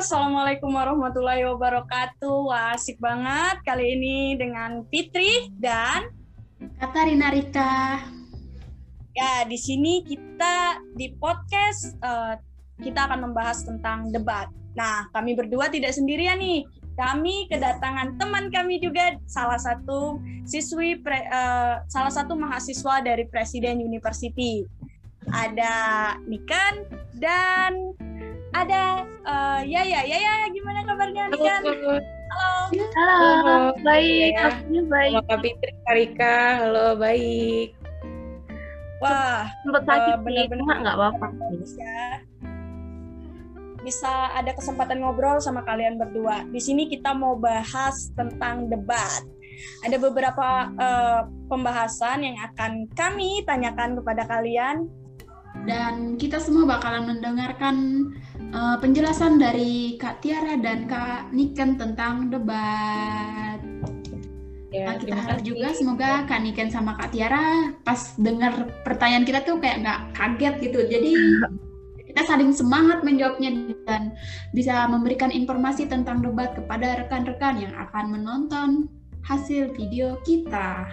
Assalamualaikum warahmatullahi wabarakatuh. Wah, asik banget kali ini dengan Fitri dan Katarina Rika. Ya, di sini kita di podcast uh, kita akan membahas tentang debat. Nah, kami berdua tidak sendirian nih. Kami kedatangan teman kami juga salah satu siswi pre, uh, salah satu mahasiswa dari Presiden University. Ada Niken dan ada uh, Yaya. Yaya gimana kabarnya Nikan? Halo. Halo. Halo, baik. Ya. Kabarnya baik. Halo Kak Fitri, Karika. Halo, baik. Wah, Sempat sakit uh, sih, benar-benar cuma nggak apa-apa. bisa bisa ada kesempatan ngobrol sama kalian berdua. Di sini kita mau bahas tentang debat. Ada beberapa uh, pembahasan yang akan kami tanyakan kepada kalian Dan kita semua bakalan mendengarkan uh, penjelasan dari Kak Tiara dan Kak Niken tentang debat. Ya, Nah, kita harap kasih. juga semoga Kak Niken sama Kak Tiara pas dengar pertanyaan kita tuh kayak nggak kaget gitu. Jadi kita saling semangat menjawabnya dan bisa memberikan informasi tentang debat kepada rekan-rekan yang akan menonton hasil video kita.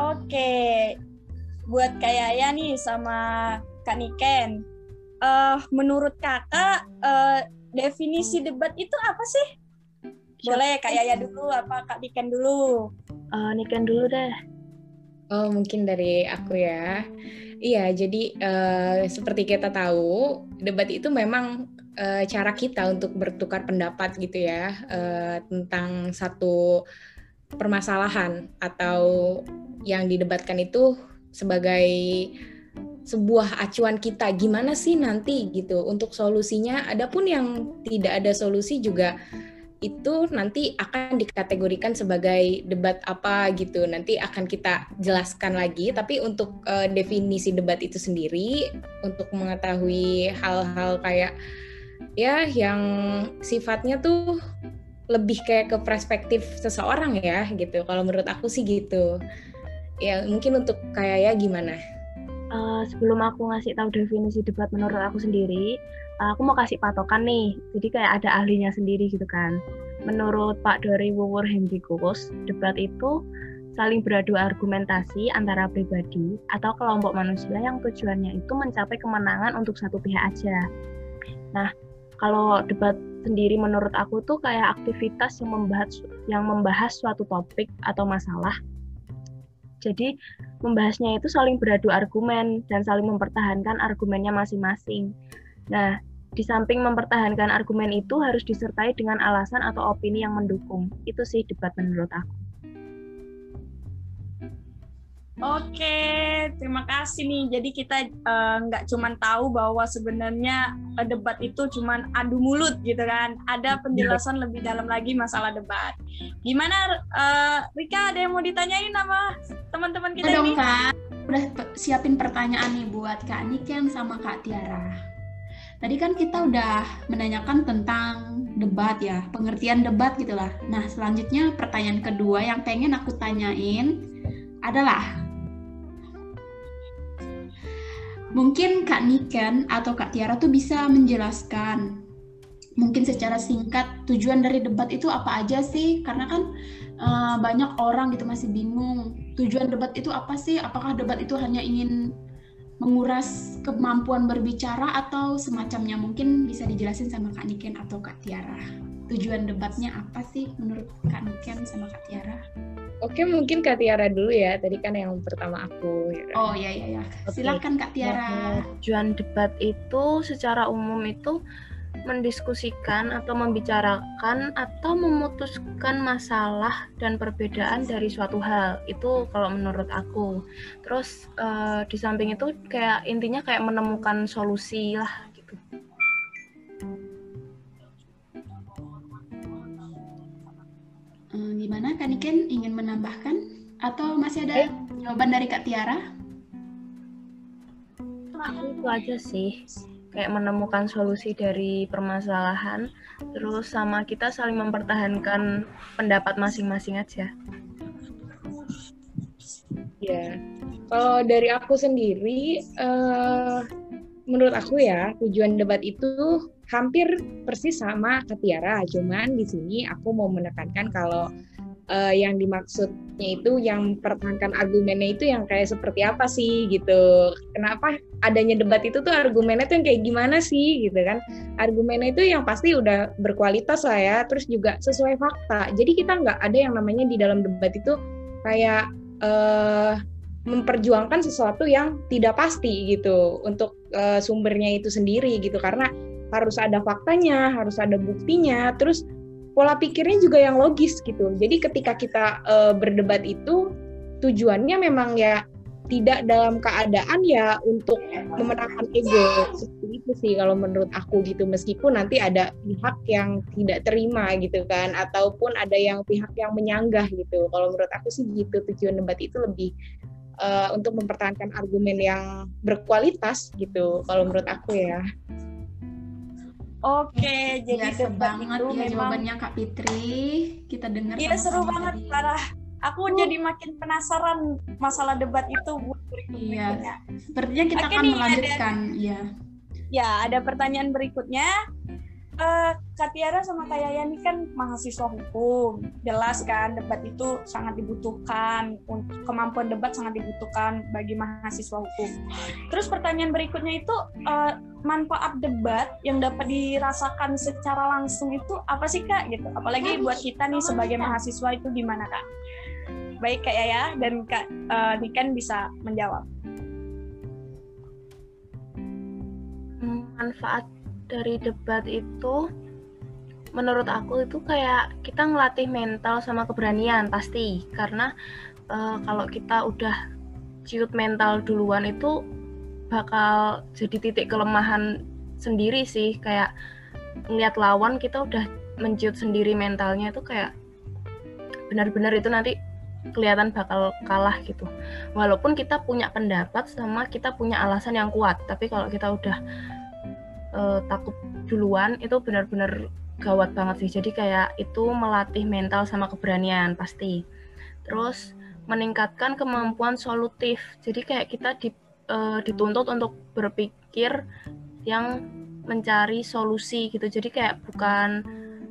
Oke, buat Kak Yaya nih sama Kak Niken, eh menurut kakak eh, definisi debat itu apa sih? Boleh Kak Yaya dulu, apa Kak Niken dulu? Uh, Niken dulu deh. Oh, mungkin dari aku ya. Iya, jadi eh, seperti kita tahu, debat itu memang eh, cara kita untuk bertukar pendapat gitu ya eh, tentang satu permasalahan atau yang didebatkan itu sebagai sebuah acuan kita gimana sih nanti gitu untuk solusinya. Adapun yang tidak ada solusi juga itu nanti akan dikategorikan sebagai debat apa gitu. Nanti akan kita jelaskan lagi. Tapi untuk eh, definisi debat itu sendiri, untuk mengetahui hal-hal kayak ya yang sifatnya tuh lebih kayak ke perspektif seseorang ya gitu. Kalau menurut aku sih gitu. Ya mungkin untuk kayak ya gimana? Uh, sebelum aku ngasih tahu definisi debat menurut aku sendiri, uh, aku mau kasih patokan nih. Jadi kayak ada ahlinya sendiri gitu kan. Menurut Pak Dori Wuwur Hendrikus, debat itu saling beradu argumentasi antara pribadi atau kelompok manusia yang tujuannya itu mencapai kemenangan untuk satu pihak aja. Nah, kalau debat sendiri menurut aku tuh kayak aktivitas yang membahas yang membahas suatu topik atau masalah. Jadi membahasnya itu saling beradu argumen dan saling mempertahankan argumennya masing-masing. Nah, di samping mempertahankan argumen itu harus disertai dengan alasan atau opini yang mendukung. Itu sih debat menurut aku. Oke, terima kasih nih. Jadi kita eh, nggak cuman tahu bahwa sebenarnya eh, debat itu cuman adu mulut gitu kan. Ada penjelasan lebih dalam lagi masalah debat. Gimana eh, Rika ada yang mau ditanyain sama teman-teman kita dong ini? Kak, udah siapin pertanyaan nih buat Kak Niken sama Kak Tiara. Tadi kan kita udah menanyakan tentang debat ya, pengertian debat gitulah. Nah, selanjutnya pertanyaan kedua yang pengen aku tanyain adalah mungkin Kak Niken atau Kak Tiara tuh bisa menjelaskan mungkin secara singkat tujuan dari debat itu apa aja sih? Karena kan eh, banyak orang gitu masih bingung tujuan debat itu apa sih? Apakah debat itu hanya ingin menguras kemampuan berbicara atau semacamnya? Mungkin bisa dijelasin sama Kak Niken atau Kak Tiara. Tujuan debatnya apa sih menurut Kak Niken sama Kak Tiara? Oke, mungkin Kak Tiara dulu ya. Tadi kan yang pertama aku. ya. Oh ya ya ya. Oke. Silakan Kak Tiara. Nah, Tujuan debat itu secara umum itu mendiskusikan atau membicarakan atau memutuskan masalah dan perbedaan dari suatu hal itu kalau menurut aku terus eh, di samping itu kayak intinya kayak menemukan solusi lah Eh, gimana? Kak Niken ingin menambahkan? Atau masih ada jawaban dari Kak Tiara? itu aja sih. Kayak menemukan solusi dari permasalahan terus sama kita saling mempertahankan pendapat masing-masing aja. Ya, kalau dari aku sendiri, eh, menurut aku ya tujuan debat itu hampir persis sama Ketiara, cuman di sini aku mau menekankan kalau uh, yang dimaksudnya itu yang pertahankan argumennya itu yang kayak seperti apa sih gitu. Kenapa adanya debat itu tuh argumennya tuh yang kayak gimana sih gitu kan. Argumennya itu yang pasti udah berkualitas lah ya, terus juga sesuai fakta. Jadi kita nggak ada yang namanya di dalam debat itu kayak uh, memperjuangkan sesuatu yang tidak pasti gitu untuk uh, sumbernya itu sendiri gitu karena harus ada faktanya, harus ada buktinya, terus pola pikirnya juga yang logis gitu. Jadi ketika kita uh, berdebat itu tujuannya memang ya tidak dalam keadaan ya untuk memenangkan ego seperti itu sih kalau menurut aku gitu meskipun nanti ada pihak yang tidak terima gitu kan ataupun ada yang pihak yang menyanggah gitu kalau menurut aku sih gitu tujuan debat itu lebih uh, untuk mempertahankan argumen yang berkualitas gitu kalau menurut aku ya. Oke, jadi ya, banget itu ya memang... jawabannya Kak Fitri. Kita dengar. Iya seru banget, Clara. Aku uh. jadi makin penasaran masalah debat itu buat berikutnya. Iya. Sepertinya kita Oke, akan nih, melanjutkan. Iya. Ya, ada pertanyaan berikutnya uh, Kak Tiara sama Kak Yaya ini kan mahasiswa hukum. Jelas kan debat itu sangat dibutuhkan, untuk kemampuan debat sangat dibutuhkan bagi mahasiswa hukum. Terus pertanyaan berikutnya itu uh, manfaat debat yang dapat dirasakan secara langsung itu apa sih Kak gitu. Apalagi buat kita nih sebagai mahasiswa itu gimana Kak? Baik Kak Yaya dan Kak uh, Niken bisa menjawab. Manfaat dari debat itu menurut aku itu kayak kita ngelatih mental sama keberanian pasti. Karena uh, kalau kita udah ciut mental duluan itu bakal jadi titik kelemahan sendiri sih. Kayak ngeliat lawan kita udah menciut sendiri mentalnya itu kayak benar-benar itu nanti kelihatan bakal kalah gitu. Walaupun kita punya pendapat sama kita punya alasan yang kuat tapi kalau kita udah uh, takut duluan itu benar-benar gawat banget sih. Jadi kayak itu melatih mental sama keberanian pasti. Terus meningkatkan kemampuan solutif. Jadi kayak kita di, uh, dituntut untuk berpikir yang mencari solusi gitu. Jadi kayak bukan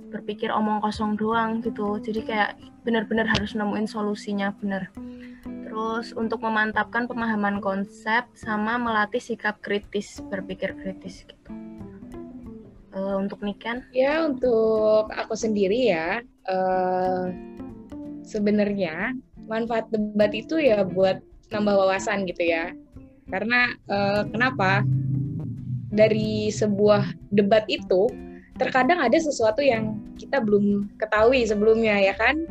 berpikir omong kosong doang gitu. Jadi kayak benar-benar harus nemuin solusinya benar. Terus untuk memantapkan pemahaman konsep sama melatih sikap kritis, berpikir kritis gitu uh, untuk Niken? Ya untuk aku sendiri ya uh, sebenarnya manfaat debat itu ya buat nambah wawasan gitu ya. Karena uh, kenapa? Dari sebuah debat itu terkadang ada sesuatu yang kita belum ketahui sebelumnya ya kan?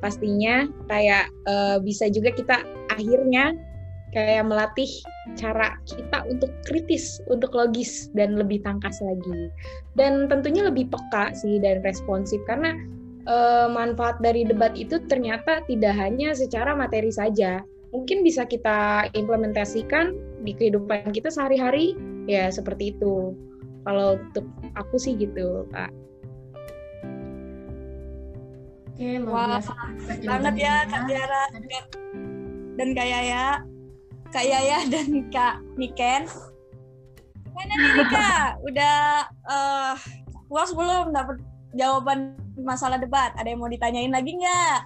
Pastinya kayak uh, bisa juga kita akhirnya kayak melatih cara kita untuk kritis, untuk logis dan lebih tangkas lagi. Dan tentunya lebih peka sih dan responsif karena e, manfaat dari debat itu ternyata tidak hanya secara materi saja. Mungkin bisa kita implementasikan di kehidupan kita sehari-hari ya seperti itu. Kalau untuk aku sih gitu, Kak. Oke, luar biasa banget ya Kak Tiara dan kayak ya Kak Yaya dan Kak Niken. Mana nih Kak? Udah uh, puas belum dapat jawaban masalah debat? Ada yang mau ditanyain lagi nggak?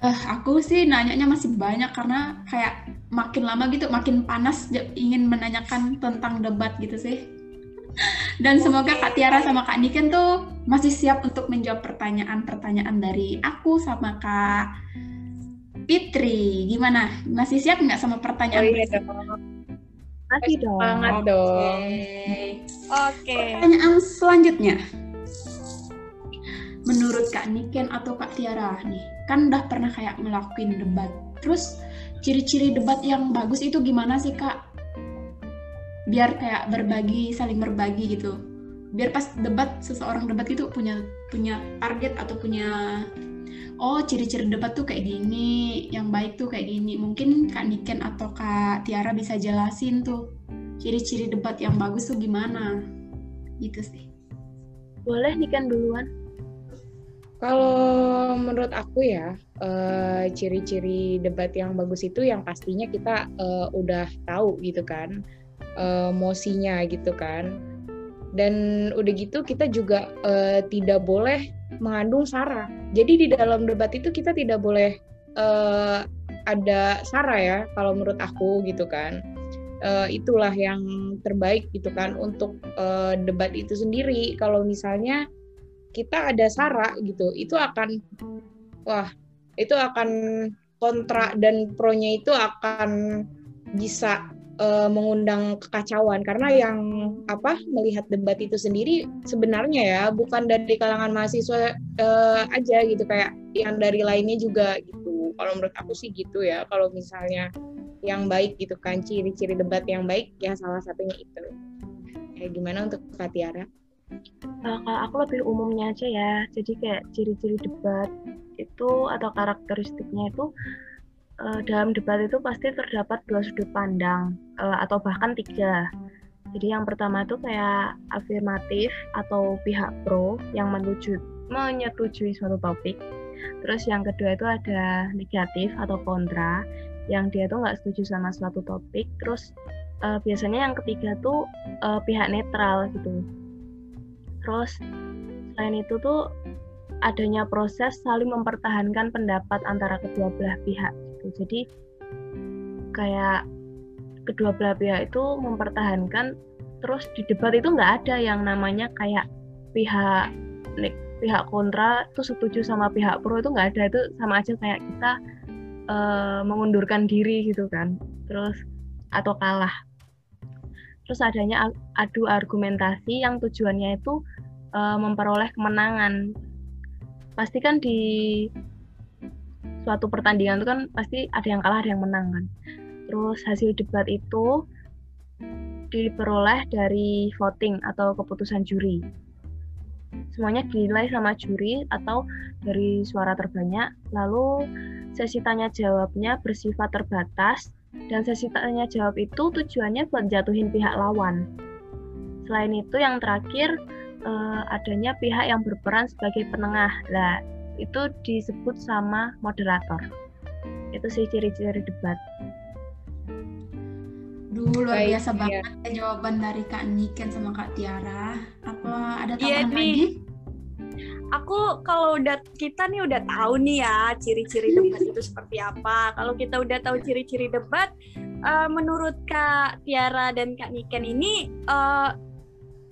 Uh, aku sih nanyanya masih banyak karena kayak makin lama gitu makin panas ingin menanyakan tentang debat gitu sih. Dan semoga Kak Tiara sama Kak Niken tuh masih siap untuk menjawab pertanyaan-pertanyaan dari aku sama Kak Fitri, gimana? Masih siap nggak sama pertanyaan? Oh, iya dong. Masih dong. Banget dong. Oke. Okay. Pertanyaan selanjutnya. Menurut Kak Niken atau Kak Tiara nih, kan udah pernah kayak ngelakuin debat. Terus ciri-ciri debat yang bagus itu gimana sih Kak? Biar kayak berbagi, saling berbagi gitu. Biar pas debat seseorang debat itu punya punya target atau punya oh ciri-ciri debat tuh kayak gini, yang baik tuh kayak gini. Mungkin Kak Niken atau Kak Tiara bisa jelasin tuh ciri-ciri debat yang bagus tuh gimana. Gitu sih. Boleh Niken duluan. Kalau menurut aku ya, uh, ciri-ciri debat yang bagus itu yang pastinya kita uh, udah tahu gitu kan, uh, mosinya gitu kan. dan udah gitu kita juga uh, tidak boleh mengandung sara. Jadi di dalam debat itu kita tidak boleh uh, ada sara ya kalau menurut aku gitu kan. Uh, itulah yang terbaik gitu kan untuk uh, debat itu sendiri. Kalau misalnya kita ada sara gitu, itu akan wah itu akan kontra dan pronya itu akan bisa uh, mengundang kekacauan. Karena yang apa melihat debat itu sendiri sebenarnya ya bukan dari kalangan mahasiswa uh, aja gitu. Kayak yang dari lainnya juga gitu. Kalau menurut aku sih gitu ya. Kalau misalnya yang baik gitu kan ciri-ciri debat yang baik ya salah satunya itu. Kayak gimana untuk Kak? Uh, kalau aku lebih umumnya aja ya. Jadi kayak ciri-ciri debat itu atau karakteristiknya itu uh, dalam debat itu pasti terdapat dua sudut pandang uh, atau bahkan tiga. Jadi yang pertama itu kayak afirmatif atau pihak pro yang menuju, menyetujui suatu topik. Terus yang kedua itu ada negatif atau kontra yang dia tuh nggak setuju sama suatu topik. Terus uh, biasanya yang ketiga tuh uh, pihak netral gitu. Terus selain itu tuh adanya proses saling mempertahankan pendapat antara kedua belah pihak gitu. Jadi kayak kedua belah pihak itu mempertahankan terus di debat itu nggak ada yang namanya kayak pihak pihak kontra itu setuju sama pihak pro itu nggak ada. Itu sama aja kayak kita uh, mengundurkan diri gitu kan. Terus atau kalah. Terus adanya adu argumentasi yang tujuannya itu uh, memperoleh kemenangan. Pasti kan di suatu pertandingan itu kan pasti ada yang kalah ada yang menang kan. Terus hasil debat itu diperoleh dari voting atau keputusan juri. Semuanya dinilai sama juri atau dari suara terbanyak. Lalu sesi tanya jawabnya bersifat terbatas dan sesi tanya jawab itu tujuannya buat jatuhin pihak lawan. Selain itu yang terakhir eh, adanya pihak yang berperan sebagai penengah. Lah itu disebut sama moderator. Itu sih ciri-ciri debat. Duh, luar Baik, biasa iya. banget ya jawaban dari Kak Niken sama Kak Tiara. Apa ada iya tambahan iya, lagi? Aku kalau udah kita nih udah tahu nih ya ciri-ciri debat itu seperti apa. Kalau kita udah tahu ciri-ciri debat, uh, menurut Kak Tiara dan Kak Niken ini uh,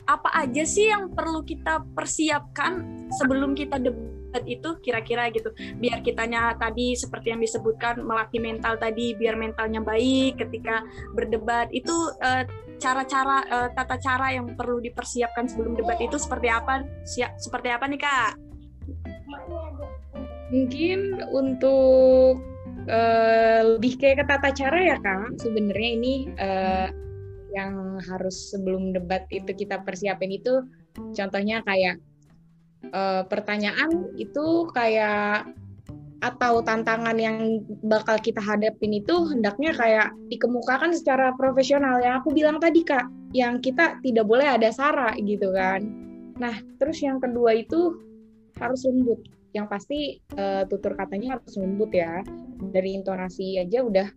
apa aja sih yang perlu kita persiapkan sebelum kita debat? Itu kira-kira gitu. Biar kitanya tadi seperti yang disebutkan melatih mental tadi biar mentalnya baik ketika berdebat itu uh, cara-cara uh, tata cara yang perlu dipersiapkan sebelum debat itu seperti apa? Siap seperti apa nih kak? Mungkin untuk uh, lebih kayak ke tata cara ya kak sebenarnya ini uh, yang harus sebelum debat itu kita persiapin itu contohnya kayak uh, pertanyaan itu kayak atau tantangan yang bakal kita hadapin itu hendaknya kayak dikemukakan secara profesional. Yang aku bilang tadi kak yang kita tidak boleh ada sara gitu kan. Nah terus yang kedua itu harus lembut. Yang pasti uh, tutur katanya harus lembut ya. Dari intonasi aja udah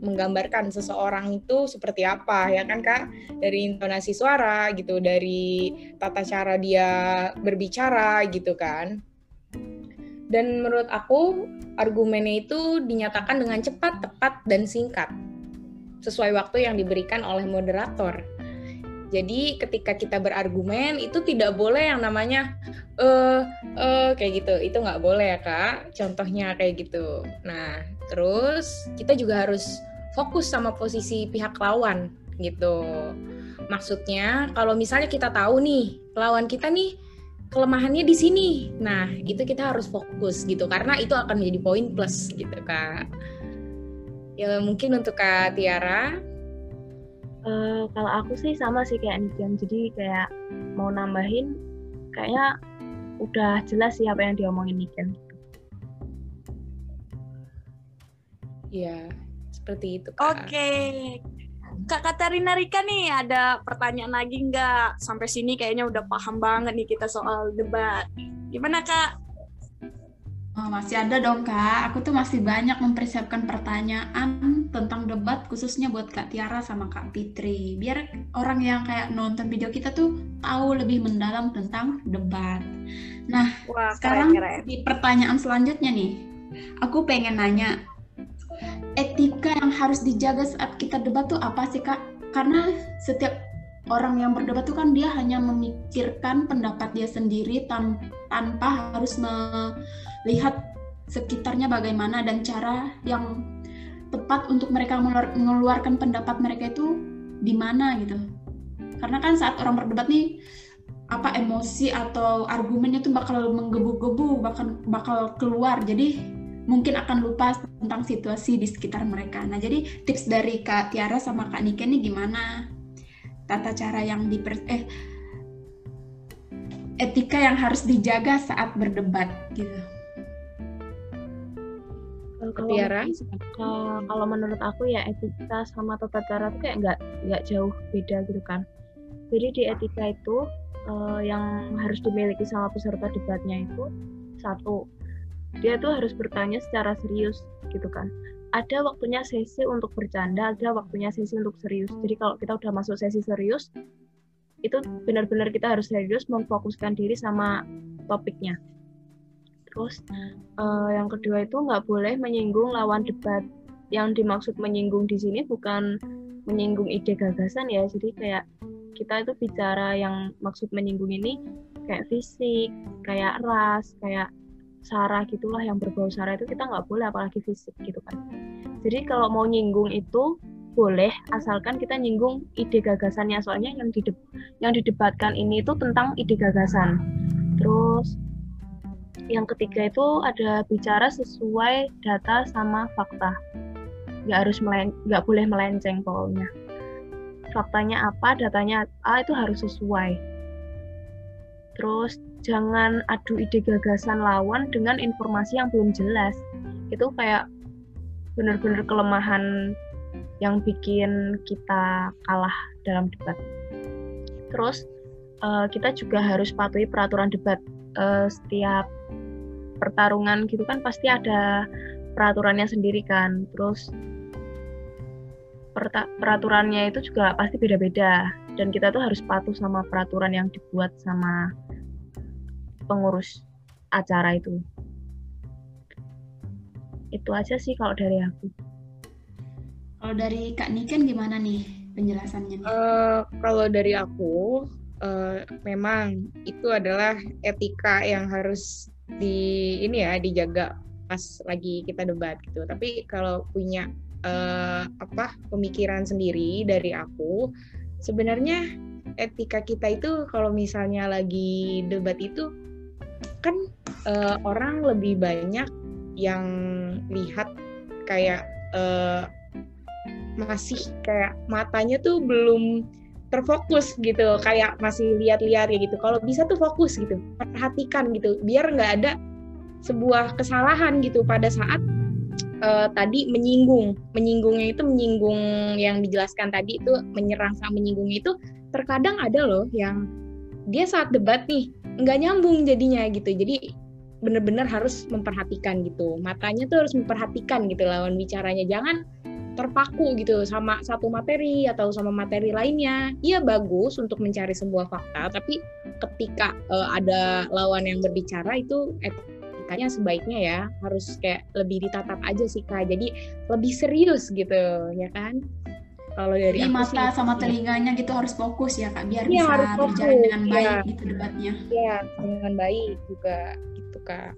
menggambarkan seseorang itu seperti apa ya kan kak dari intonasi suara gitu dari tata cara dia berbicara gitu kan dan menurut aku argumennya itu dinyatakan dengan cepat tepat dan singkat sesuai waktu yang diberikan oleh moderator jadi ketika kita berargumen itu tidak boleh yang namanya eh uh, kayak gitu. Itu nggak boleh ya kak. Contohnya kayak gitu. Nah terus kita juga harus fokus sama posisi pihak lawan gitu. Maksudnya kalau misalnya kita tahu nih lawan kita nih kelemahannya di sini. Nah, itu kita harus fokus gitu karena itu akan menjadi poin plus gitu, Kak. Ya mungkin untuk Kak Tiara uh, kalau aku sih sama sih kayak Nikian. Jadi kayak mau nambahin kayaknya udah jelas sih apa yang diomongin Nikian. Iya, seperti itu Kak. Oke. Kak Katarina Rika nih ada pertanyaan lagi nggak? Sampai sini kayaknya udah paham banget nih kita soal debat. Gimana Kak? Oh, masih ada dong kak. Aku tuh masih banyak mempersiapkan pertanyaan tentang debat khususnya buat Kak Tiara sama Kak Fitri. Biar orang yang kayak nonton video kita tuh tahu lebih mendalam tentang debat. Nah, Wah, sekarang keren, keren. di pertanyaan selanjutnya nih, aku pengen nanya, etika yang harus dijaga saat kita debat tuh apa sih kak? Karena setiap orang yang berdebat tuh kan dia hanya memikirkan pendapat dia sendiri tan tanpa harus melihat sekitarnya bagaimana dan cara yang tepat untuk mereka mengeluar- mengeluarkan pendapat mereka itu di mana gitu. Karena kan saat orang berdebat nih apa emosi atau argumennya tuh bakal menggebu-gebu, bakal bakal keluar. Jadi mungkin akan lupa tentang situasi di sekitar mereka. Nah, jadi tips dari Kak Tiara sama Kak Nike nih gimana? Tata cara yang diper eh etika yang harus dijaga saat berdebat gitu. Kalau Tiara? eh, kalau menurut aku ya etika sama tata cara tuh kayak nggak nggak jauh beda gitu kan. Jadi di etika itu eh, yang harus dimiliki sama peserta debatnya itu satu dia tuh harus bertanya secara serius gitu kan. Ada waktunya sesi untuk bercanda, ada waktunya sesi untuk serius. Jadi kalau kita udah masuk sesi serius, itu benar-benar kita harus serius memfokuskan diri sama topiknya. Terus eh, yang kedua itu nggak boleh menyinggung lawan debat. Yang dimaksud menyinggung di sini bukan menyinggung ide gagasan ya. Jadi kayak kita itu bicara yang maksud menyinggung ini kayak fisik, kayak ras, kayak sara gitulah yang berbau sara itu kita nggak boleh apalagi fisik gitu kan. Jadi kalau mau nyinggung itu boleh asalkan kita nyinggung ide gagasannya soalnya yang di yang didebatkan ini itu tentang ide gagasan. Terus yang ketiga itu ada bicara sesuai data sama fakta nggak harus melen nggak boleh melenceng pokoknya faktanya apa datanya A itu harus sesuai terus jangan adu ide gagasan lawan dengan informasi yang belum jelas. Itu kayak benar-benar kelemahan yang bikin kita kalah dalam debat. Terus eh, kita juga harus patuhi peraturan debat. Eh, setiap pertarungan gitu kan pasti ada peraturannya sendiri kan. Terus peraturannya itu juga pasti beda-beda. Dan kita tuh harus patuh sama peraturan yang dibuat sama pengurus acara itu itu aja sih kalau dari aku Kalau dari Kak Niken gimana nih penjelasannya? nih? Eh, kalau dari aku, eh, memang itu adalah etika yang harus di ini ya dijaga pas lagi kita debat gitu. Tapi kalau punya eh, apa pemikiran sendiri dari aku, sebenarnya etika kita itu kalau misalnya lagi debat itu kan eh, orang lebih banyak yang lihat kayak eh, masih kayak matanya tuh belum terfokus gitu kayak masih lihat-lihat ya gitu. Kalau bisa tuh fokus gitu perhatikan gitu biar nggak ada sebuah kesalahan gitu. Pada saat eh, tadi menyinggung menyinggungnya itu menyinggung yang dijelaskan tadi itu menyerang sama menyinggung itu terkadang ada loh yang dia saat debat nih nggak nyambung jadinya gitu jadi bener-bener harus memperhatikan gitu matanya tuh harus memperhatikan gitu lawan bicaranya jangan terpaku gitu sama satu materi atau sama materi lainnya. Iya bagus untuk mencari sebuah fakta, tapi ketika eh, ada lawan yang berbicara itu etikanya sebaiknya ya harus kayak lebih ditatap aja sih kak. Jadi lebih serius gitu ya kan. Kalau dari Jadi mata sih, sama iya. telinganya gitu harus fokus ya kak, biar Iya, bisa harus berjalan fokus, dengan baik iya. gitu debatnya. Iya, dengan baik juga gitu kak.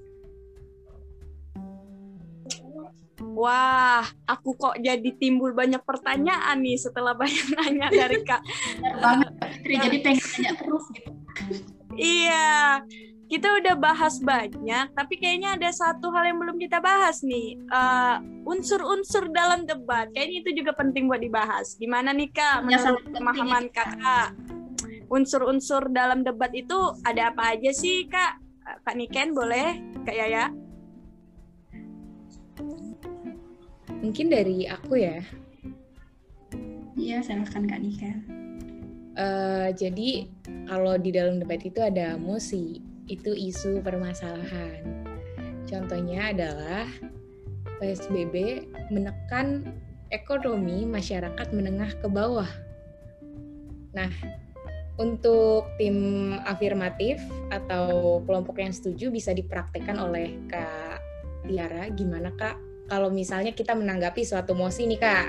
Wah, aku kok jadi timbul banyak pertanyaan nih setelah banyak nanya dari Kak. Benar banget Kak Fitri, jadi pengen tanya terus gitu. Iya, kita udah bahas banyak, tapi kayaknya ada satu hal yang belum kita bahas nih. Eh, unsur-unsur dalam debat, kayaknya itu juga penting buat dibahas. Gimana nih Kak, Ya, menurut pemahaman ya, Kak. Kakak? Unsur-unsur dalam debat itu ada apa aja sih Kak? Eh, Kak Niken boleh? Kak Yaya? Mungkin dari aku ya. Iya, silakan Kak Nika. Eh, jadi kalau di dalam debat itu ada emosi, itu isu permasalahan. Contohnya adalah PSBB menekan ekonomi masyarakat menengah ke bawah. Nah, untuk tim afirmatif atau kelompok yang setuju bisa dipraktekkan oleh Kak Tiara. Gimana Kak? Kalau misalnya kita menanggapi suatu mosi nih Kak,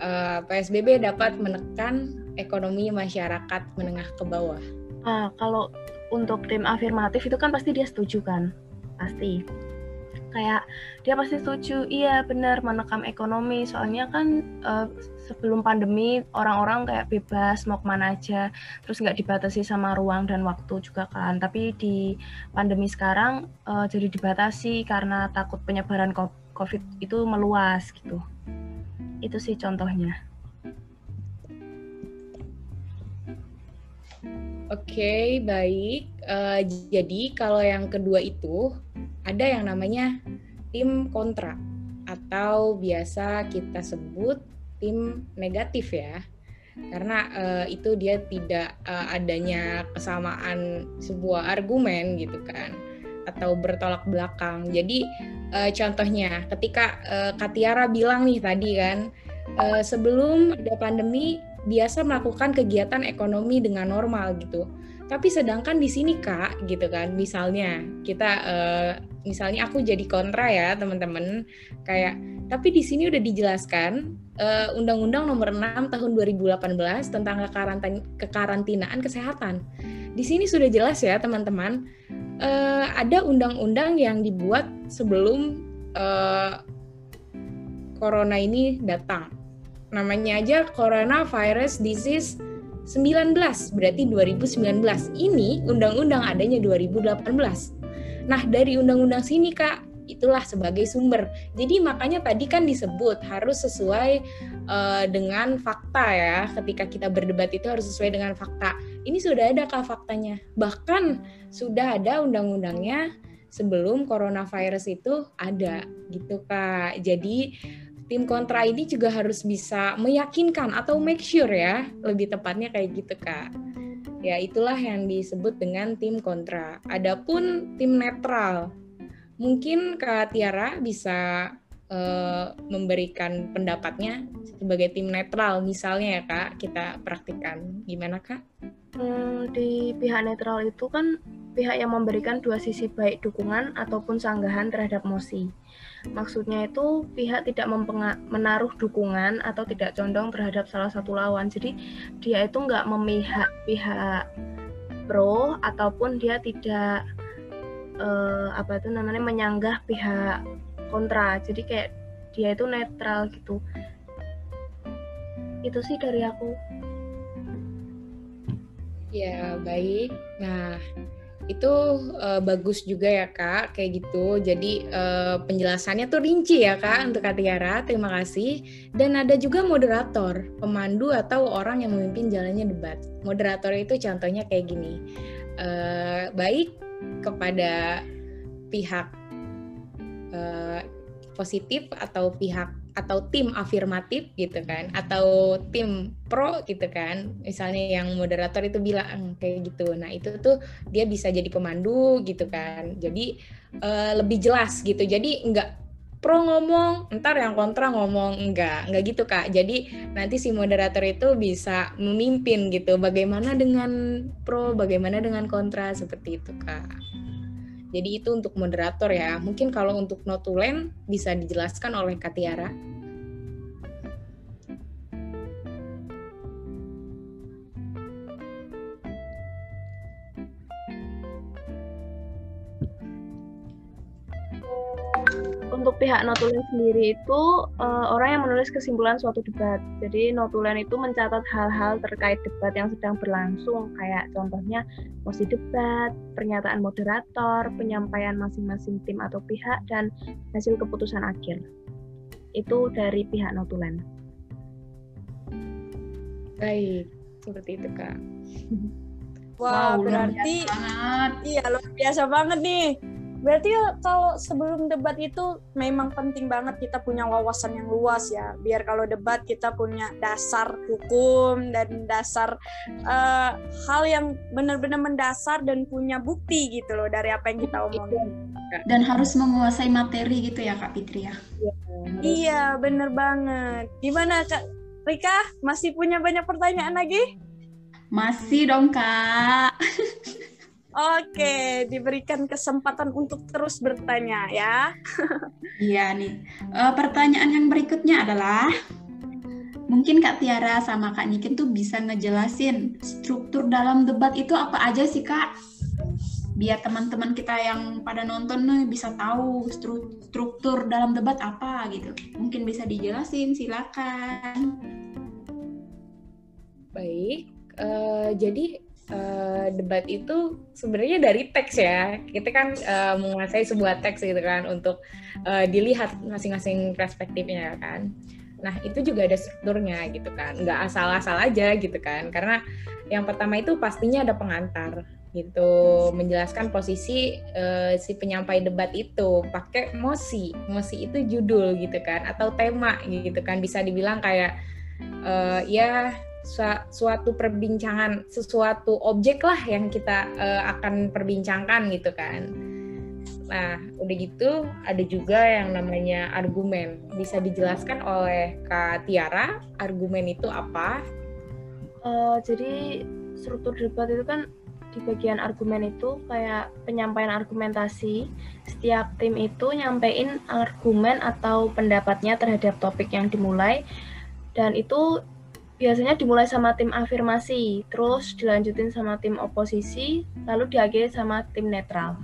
eh, PSBB dapat menekan ekonomi masyarakat menengah ke bawah. Ah, kalau untuk tim afirmatif itu kan pasti dia setuju kan? Pasti. Kayak dia pasti setuju iya benar menekam ekonomi. Soalnya kan uh, sebelum pandemi orang-orang kayak bebas mau ke mana aja terus nggak dibatasi sama ruang dan waktu juga kan. Tapi di pandemi sekarang uh, jadi dibatasi karena takut penyebaran covid itu meluas gitu. Itu sih contohnya okay, baik. Uh, jadi kalau yang kedua itu ada yang namanya tim kontra. Atau biasa kita sebut tim negatif ya. Karena uh, itu dia tidak uh, adanya kesamaan sebuah argumen gitu kan. Atau bertolak belakang. Jadi uh, contohnya ketika uh, Katiara bilang nih tadi kan uh, sebelum ada pandemi biasa melakukan kegiatan ekonomi dengan normal gitu. Tapi sedangkan di sini kak gitu kan misalnya kita uh, misalnya aku jadi kontra ya teman-teman. Kayak tapi di sini udah dijelaskan uh, Undang-Undang Nomor 6 Tahun 2018 tentang kekarantin kekarantinaan kesehatan. Di sini sudah jelas ya teman-teman uh, ada undang-undang yang dibuat sebelum uh, corona ini datang namanya aja coronavirus disease 19 berarti 2019 ini undang-undang adanya 2018 nah dari undang-undang sini kak itulah sebagai sumber. Jadi makanya tadi kan disebut harus sesuai uh, dengan fakta ya. Ketika kita berdebat itu harus sesuai dengan fakta. Ini sudah ada kak faktanya. Bahkan sudah ada undang-undangnya sebelum coronavirus itu ada gitu kak. Jadi tim kontra ini juga harus bisa meyakinkan atau make sure ya, lebih tepatnya kayak gitu kak. Ya itulah yang disebut dengan tim kontra. Adapun tim netral, mungkin kak Tiara bisa uh, memberikan pendapatnya sebagai tim netral, misalnya ya kak, kita praktikan. Gimana kak? Hmm, di pihak netral itu kan pihak yang memberikan dua sisi baik dukungan ataupun sanggahan terhadap mosi. Maksudnya itu pihak tidak menaruh dukungan atau tidak condong terhadap salah satu lawan. Jadi dia itu nggak memihak pihak pro ataupun dia tidak uh, apa itu namanya menyanggah pihak kontra. Jadi kayak dia itu netral gitu. Itu sih dari aku. Ya, baik. Nah, itu uh, bagus juga ya kak kayak gitu. Jadi uh, penjelasannya tuh rinci ya kak untuk Kak Tiara terima kasih. Dan ada juga moderator pemandu atau orang yang memimpin jalannya debat. Moderator itu contohnya kayak gini. Uh, baik kepada pihak uh, positif atau pihak atau tim afirmatif gitu kan atau tim pro gitu kan. Misalnya yang moderator itu bilang kayak gitu. Nah itu tuh dia bisa jadi pemandu gitu kan. Jadi uh, lebih jelas gitu. Jadi enggak pro ngomong entar yang kontra ngomong. Enggak enggak gitu kak. Jadi nanti si moderator itu bisa memimpin gitu. Bagaimana dengan pro bagaimana dengan kontra seperti itu kak jadi itu untuk moderator ya. Mungkin kalau untuk notulen bisa dijelaskan oleh Katiara. Untuk pihak notulen sendiri itu uh, orang yang menulis kesimpulan suatu debat. Jadi notulen itu mencatat hal-hal terkait debat yang sedang berlangsung, kayak contohnya mosi debat, pernyataan moderator, penyampaian masing-masing tim atau pihak, dan hasil keputusan akhir. Itu dari pihak notulen. Baik, seperti itu kak. Wah, wow, berarti iya luar biasa banget nih Berarti kalau sebelum debat itu memang penting banget kita punya wawasan yang luas ya. Biar kalau debat kita punya dasar hukum dan dasar uh, hal yang benar-benar mendasar dan punya bukti gitu loh dari apa yang kita omongin. Dan harus menguasai materi gitu ya Kak Fitri ya. Iya, iya bener banget. Gimana Kak Rika? Masih punya banyak pertanyaan lagi? Masih dong Kak. Oke, diberikan kesempatan untuk terus bertanya ya. iya nih. Uh, pertanyaan yang berikutnya adalah mungkin Kak Tiara sama Kak Niken tuh bisa ngejelasin struktur dalam debat itu apa aja sih Kak? Biar teman-teman kita yang pada nonton nih bisa tahu struktur dalam debat apa gitu. Mungkin bisa dijelasin, silakan. Baik, uh, jadi uh, debat itu sebenarnya dari teks ya. Kita kan uh, menguasai sebuah teks gitu kan untuk uh, dilihat masing-masing perspektifnya kan. Nah, itu juga ada strukturnya gitu kan. Nggak asal-asal aja gitu kan. Karena yang pertama itu pastinya ada pengantar gitu menjelaskan posisi uh, si penyampai debat itu pakai mosi mosi itu judul gitu kan atau tema gitu kan bisa dibilang kayak uh, ya suatu perbincangan sesuatu objek lah yang kita uh, akan perbincangkan gitu kan. Nah, udah gitu ada juga yang namanya argumen. Bisa dijelaskan oleh Kak Tiara, argumen itu apa? Uh, jadi struktur debat itu kan di bagian argumen itu kayak penyampaian argumentasi. Setiap tim itu nyampein argumen atau pendapatnya terhadap topik yang dimulai dan itu biasanya dimulai sama tim afirmasi, terus dilanjutin sama tim oposisi, lalu diakhiri sama tim netral.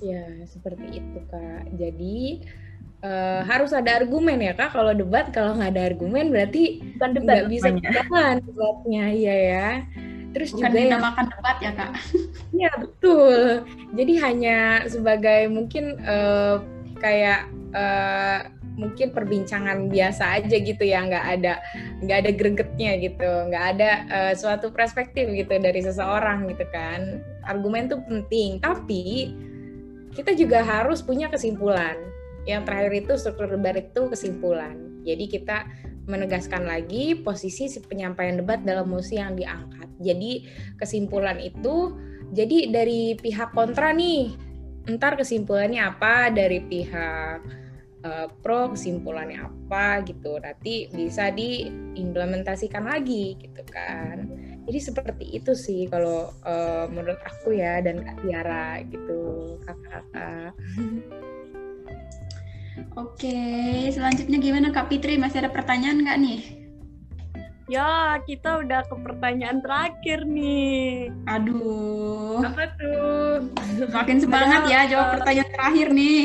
Ya, seperti itu, Kak. Jadi uh, harus ada argumen ya, Kak. Kalau debat, kalau nggak ada argumen berarti bukan debat nggak bisa jalan debatnya, iya ya. Terus Bukan juga dinamakan debat ya, Kak. Iya, betul. Jadi hanya sebagai mungkin uh, kayak uh, mungkin perbincangan biasa aja gitu ya nggak ada nggak ada gregetnya gitu nggak ada uh, suatu perspektif gitu dari seseorang gitu kan. Argumen tuh penting tapi kita juga harus punya kesimpulan. Yang terakhir itu struktur debat itu kesimpulan. Jadi kita menegaskan lagi posisi si penyampaian debat dalam mosi yang diangkat. Jadi kesimpulan itu jadi dari pihak kontra nih ntar kesimpulannya apa dari pihak uh, pro kesimpulannya apa gitu nanti bisa diimplementasikan lagi gitu kan jadi seperti itu sih kalau uh, menurut aku ya dan Kak Tiara gitu kakak-kakak Oke, selanjutnya gimana Kak Fitri? Masih ada pertanyaan nggak nih? Ya, kita udah ke pertanyaan terakhir nih. Aduh. Apa tuh? Makin semangat ya jawab pertanyaan terakhir nih.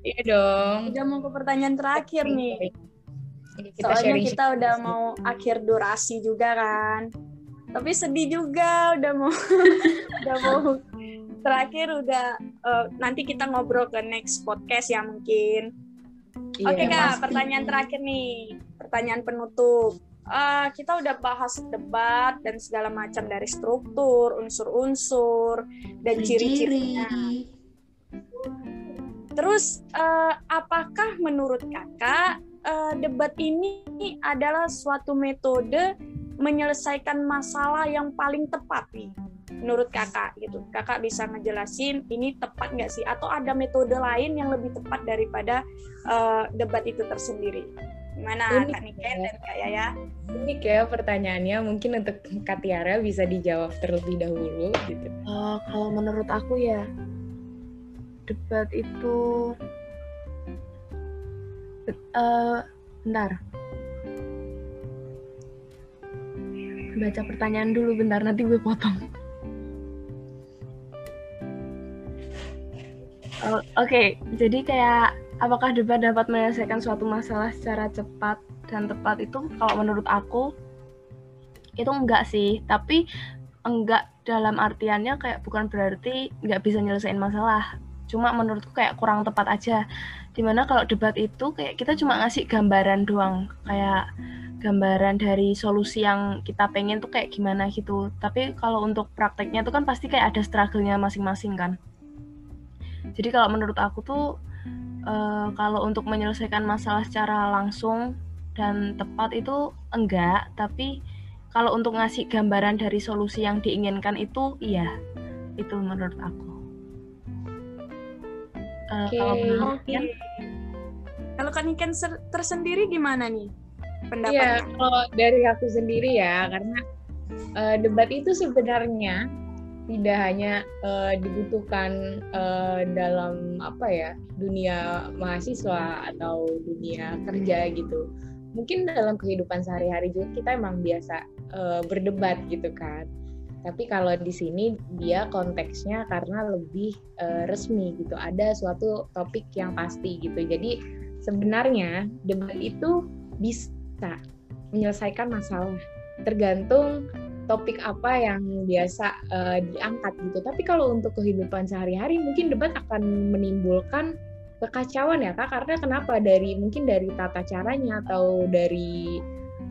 Iya dong. Udah mau ke pertanyaan terakhir nih. Kita Soalnya sharing kita udah mau akhir durasi juga kan. Tapi sedih juga udah mau udah mau terakhir udah uh, nanti kita ngobrol ke next podcast ya mungkin. Iya, Oke okay, kak, pasti. pertanyaan terakhir nih, pertanyaan penutup. Uh, kita udah bahas debat dan segala macam dari struktur, unsur-unsur dan ciri-cirinya. Terus uh, apakah menurut kakak uh, debat ini adalah suatu metode menyelesaikan masalah yang paling tepat nih? Menurut kakak gitu, kakak bisa ngejelasin ini tepat nggak sih? Atau ada metode lain yang lebih tepat daripada uh, debat itu tersendiri? Gimana Unik Kak Niken dan Kak Yaya? Ini kayak pertanyaannya mungkin untuk Kak Tiara bisa dijawab terlebih dahulu gitu. Uh, kalau menurut aku ya debat itu uh, bentar. Baca pertanyaan dulu bentar nanti gue potong. Oh, oke okay. jadi kayak apakah debat dapat menyelesaikan suatu masalah secara cepat dan tepat itu? Kalau menurut aku itu enggak sih. Tapi enggak dalam artiannya kayak bukan berarti nggak bisa nyelesain masalah cuma menurutku kayak kurang tepat aja di mana kalau debat itu kayak kita cuma ngasih gambaran doang kayak gambaran dari solusi yang kita pengen tuh kayak gimana gitu. Tapi kalau untuk prakteknya tuh kan pasti kayak ada struggle-nya masing-masing kan. Jadi kalau menurut aku tuh uh, kalau untuk menyelesaikan masalah secara langsung dan tepat itu enggak, tapi kalau untuk ngasih gambaran dari solusi yang diinginkan itu iya. Itu menurut aku. Uh, okay. Kalau menurut okay. Kalau kan ikan tersendiri gimana nih? pendapatnya? Iya, kalau dari aku sendiri ya, karena uh, debat itu sebenarnya tidak hanya uh, dibutuhkan uh, dalam apa ya dunia mahasiswa atau dunia kerja gitu. Mungkin dalam kehidupan sehari-hari juga kita emang biasa uh, berdebat gitu kan. Tapi kalau di sini dia konteksnya karena lebih uh, resmi gitu. Ada suatu topik yang pasti gitu. Jadi sebenarnya debat itu bisa menyelesaikan masalah tergantung topik apa yang biasa uh, diangkat gitu. Tapi kalau untuk kehidupan sehari-hari mungkin debat akan menimbulkan kekacauan ya kak karena kenapa dari mungkin dari tata caranya atau dari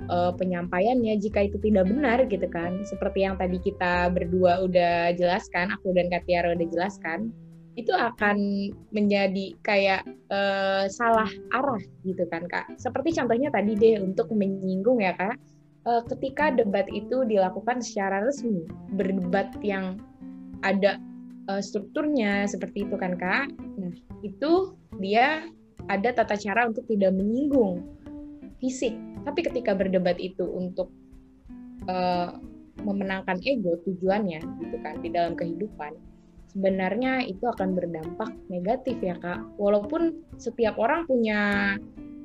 uh, penyampaiannya jika itu tidak benar gitu kan seperti yang tadi kita berdua udah jelaskan aku dan Katiara udah jelaskan itu akan menjadi kayak uh, salah arah gitu kan kak. Seperti contohnya tadi deh untuk menyinggung ya kak, uh, ketika debat itu dilakukan secara resmi, berdebat yang ada uh, strukturnya seperti itu kan kak. Nah itu dia ada tata cara untuk tidak menyinggung fisik. Tapi ketika berdebat itu untuk uh, memenangkan ego tujuannya gitu kan di dalam kehidupan sebenarnya itu akan berdampak negatif ya kak. Walaupun setiap orang punya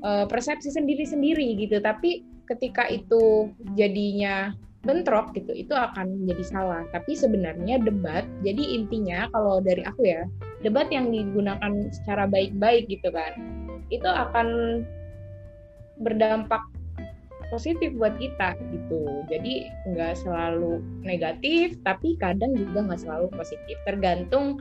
uh, persepsi sendiri-sendiri gitu, tapi ketika itu jadinya bentrok gitu, itu akan menjadi salah. Tapi sebenarnya debat, jadi intinya kalau dari aku ya, debat yang digunakan secara baik-baik gitu kan, itu akan berdampak positif buat kita gitu. Jadi nggak selalu negatif, tapi kadang juga nggak selalu positif. Tergantung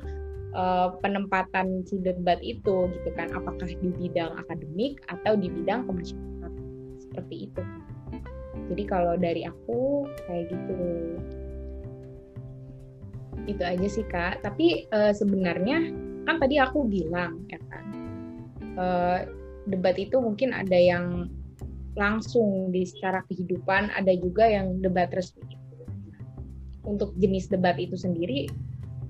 uh, penempatan si debat itu gitu kan, apakah di bidang akademik atau di bidang kemasyarakatan seperti itu. Jadi kalau dari aku kayak gitu. Itu aja sih kak. Tapi uh, sebenarnya kan tadi aku bilang ya kan, uh, debat itu mungkin ada yang langsung di secara kehidupan ada juga yang debat resmi. Untuk jenis debat itu sendiri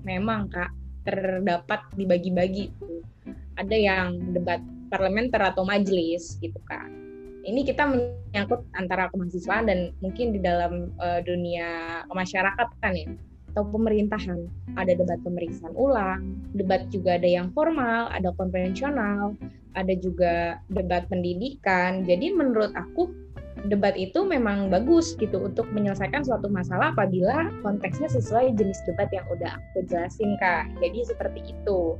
memang kak terdapat dibagi-bagi. Ada yang debat parlementer atau majelis gitu kak. Ini kita menyangkut antara kemahasiswaan dan mungkin di dalam uh, dunia kemasyarakatan ya atau pemerintahan. Ada debat pemeriksaan ulang, debat juga ada yang formal, ada konvensional, ada juga debat pendidikan. Jadi menurut aku debat itu memang bagus gitu untuk menyelesaikan suatu masalah apabila konteksnya sesuai jenis debat yang udah aku jelasin kak. Jadi seperti itu.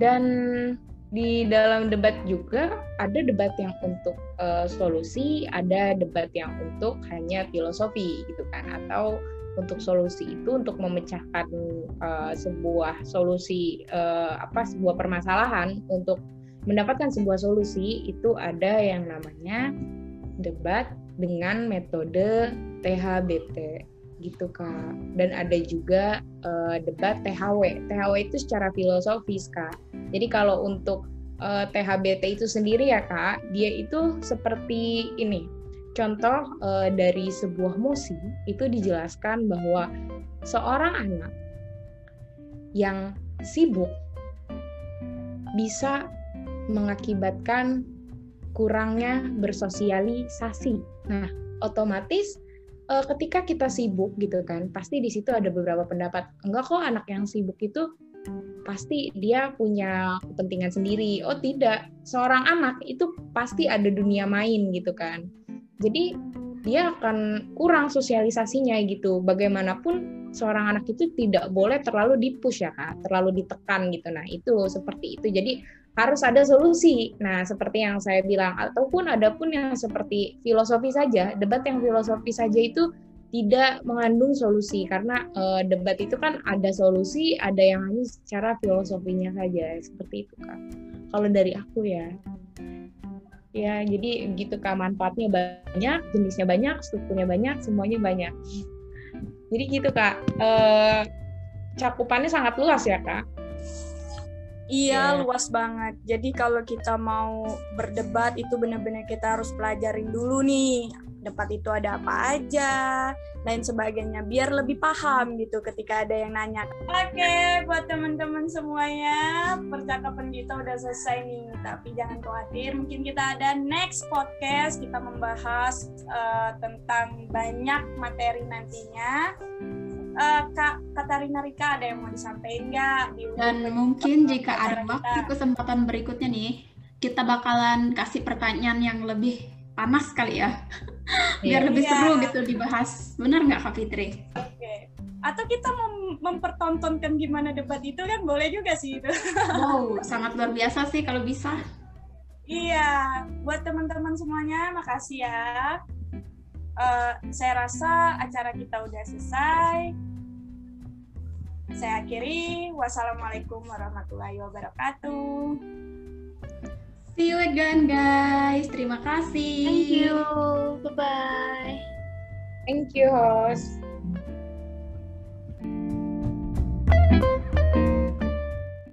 Dan di dalam debat juga ada debat yang untuk uh, solusi, ada debat yang untuk hanya filosofi gitu kan atau untuk solusi itu untuk memecahkan uh, sebuah solusi uh, apa sebuah permasalahan untuk mendapatkan sebuah solusi itu ada yang namanya debat dengan metode THBT gitu kak. Dan ada juga uh, debat THW THW itu secara filosofis kak. Jadi kalau untuk uh, THBT itu sendiri ya kak dia itu seperti ini. Contoh e, dari sebuah musim itu dijelaskan bahwa seorang anak yang sibuk bisa mengakibatkan kurangnya bersosialisasi. Nah, otomatis e, ketika kita sibuk gitu kan, pasti di situ ada beberapa pendapat. Enggak kok anak yang sibuk itu pasti dia punya kepentingan sendiri. Oh tidak, seorang anak itu pasti ada dunia main gitu kan jadi dia akan kurang sosialisasinya gitu bagaimanapun seorang anak itu tidak boleh terlalu dipush ya kak terlalu ditekan gitu nah itu seperti itu jadi harus ada solusi. Nah seperti yang saya bilang ataupun ada pun yang seperti filosofi saja debat yang filosofi saja itu tidak mengandung solusi. Karena e, debat itu kan ada solusi ada yang hanya secara filosofinya saja seperti itu kak. Kalau dari aku ya. Ya, jadi gitu kak. Manfaatnya banyak, jenisnya banyak, strukturnya banyak, semuanya banyak. Jadi gitu kak, eh, cakupannya sangat luas ya kak. Iya, Iya. luas banget. Jadi kalau kita mau berdebat itu benar-benar kita harus pelajarin dulu nih. Debat itu ada apa aja, lain sebagainya biar lebih paham gitu ketika ada yang nanya. Oke, buat teman-teman semuanya, percakapan kita udah selesai nih. Tapi jangan khawatir, mungkin kita ada next podcast kita membahas eh, tentang banyak materi nantinya. Eh, Kak Katarina Rika ada yang mau disampaikan nggak? Di Dan mungkin jika ada waktu kita? kesempatan berikutnya nih, kita bakalan kasih pertanyaan yang lebih panas kali ya. Biar lebih Iya. seru gitu dibahas. Benar nggak Kak Fitri? Oke. Atau kita mem- mempertontonkan gimana debat itu kan boleh juga sih itu. Wow, sangat luar biasa sih kalau bisa. iya, buat teman-teman semuanya makasih ya. Eh, saya rasa acara kita udah selesai. Saya akhiri. Wassalamualaikum warahmatullahi wabarakatuh. See you again guys. Terima kasih. Thank you. Bye bye. Thank you host.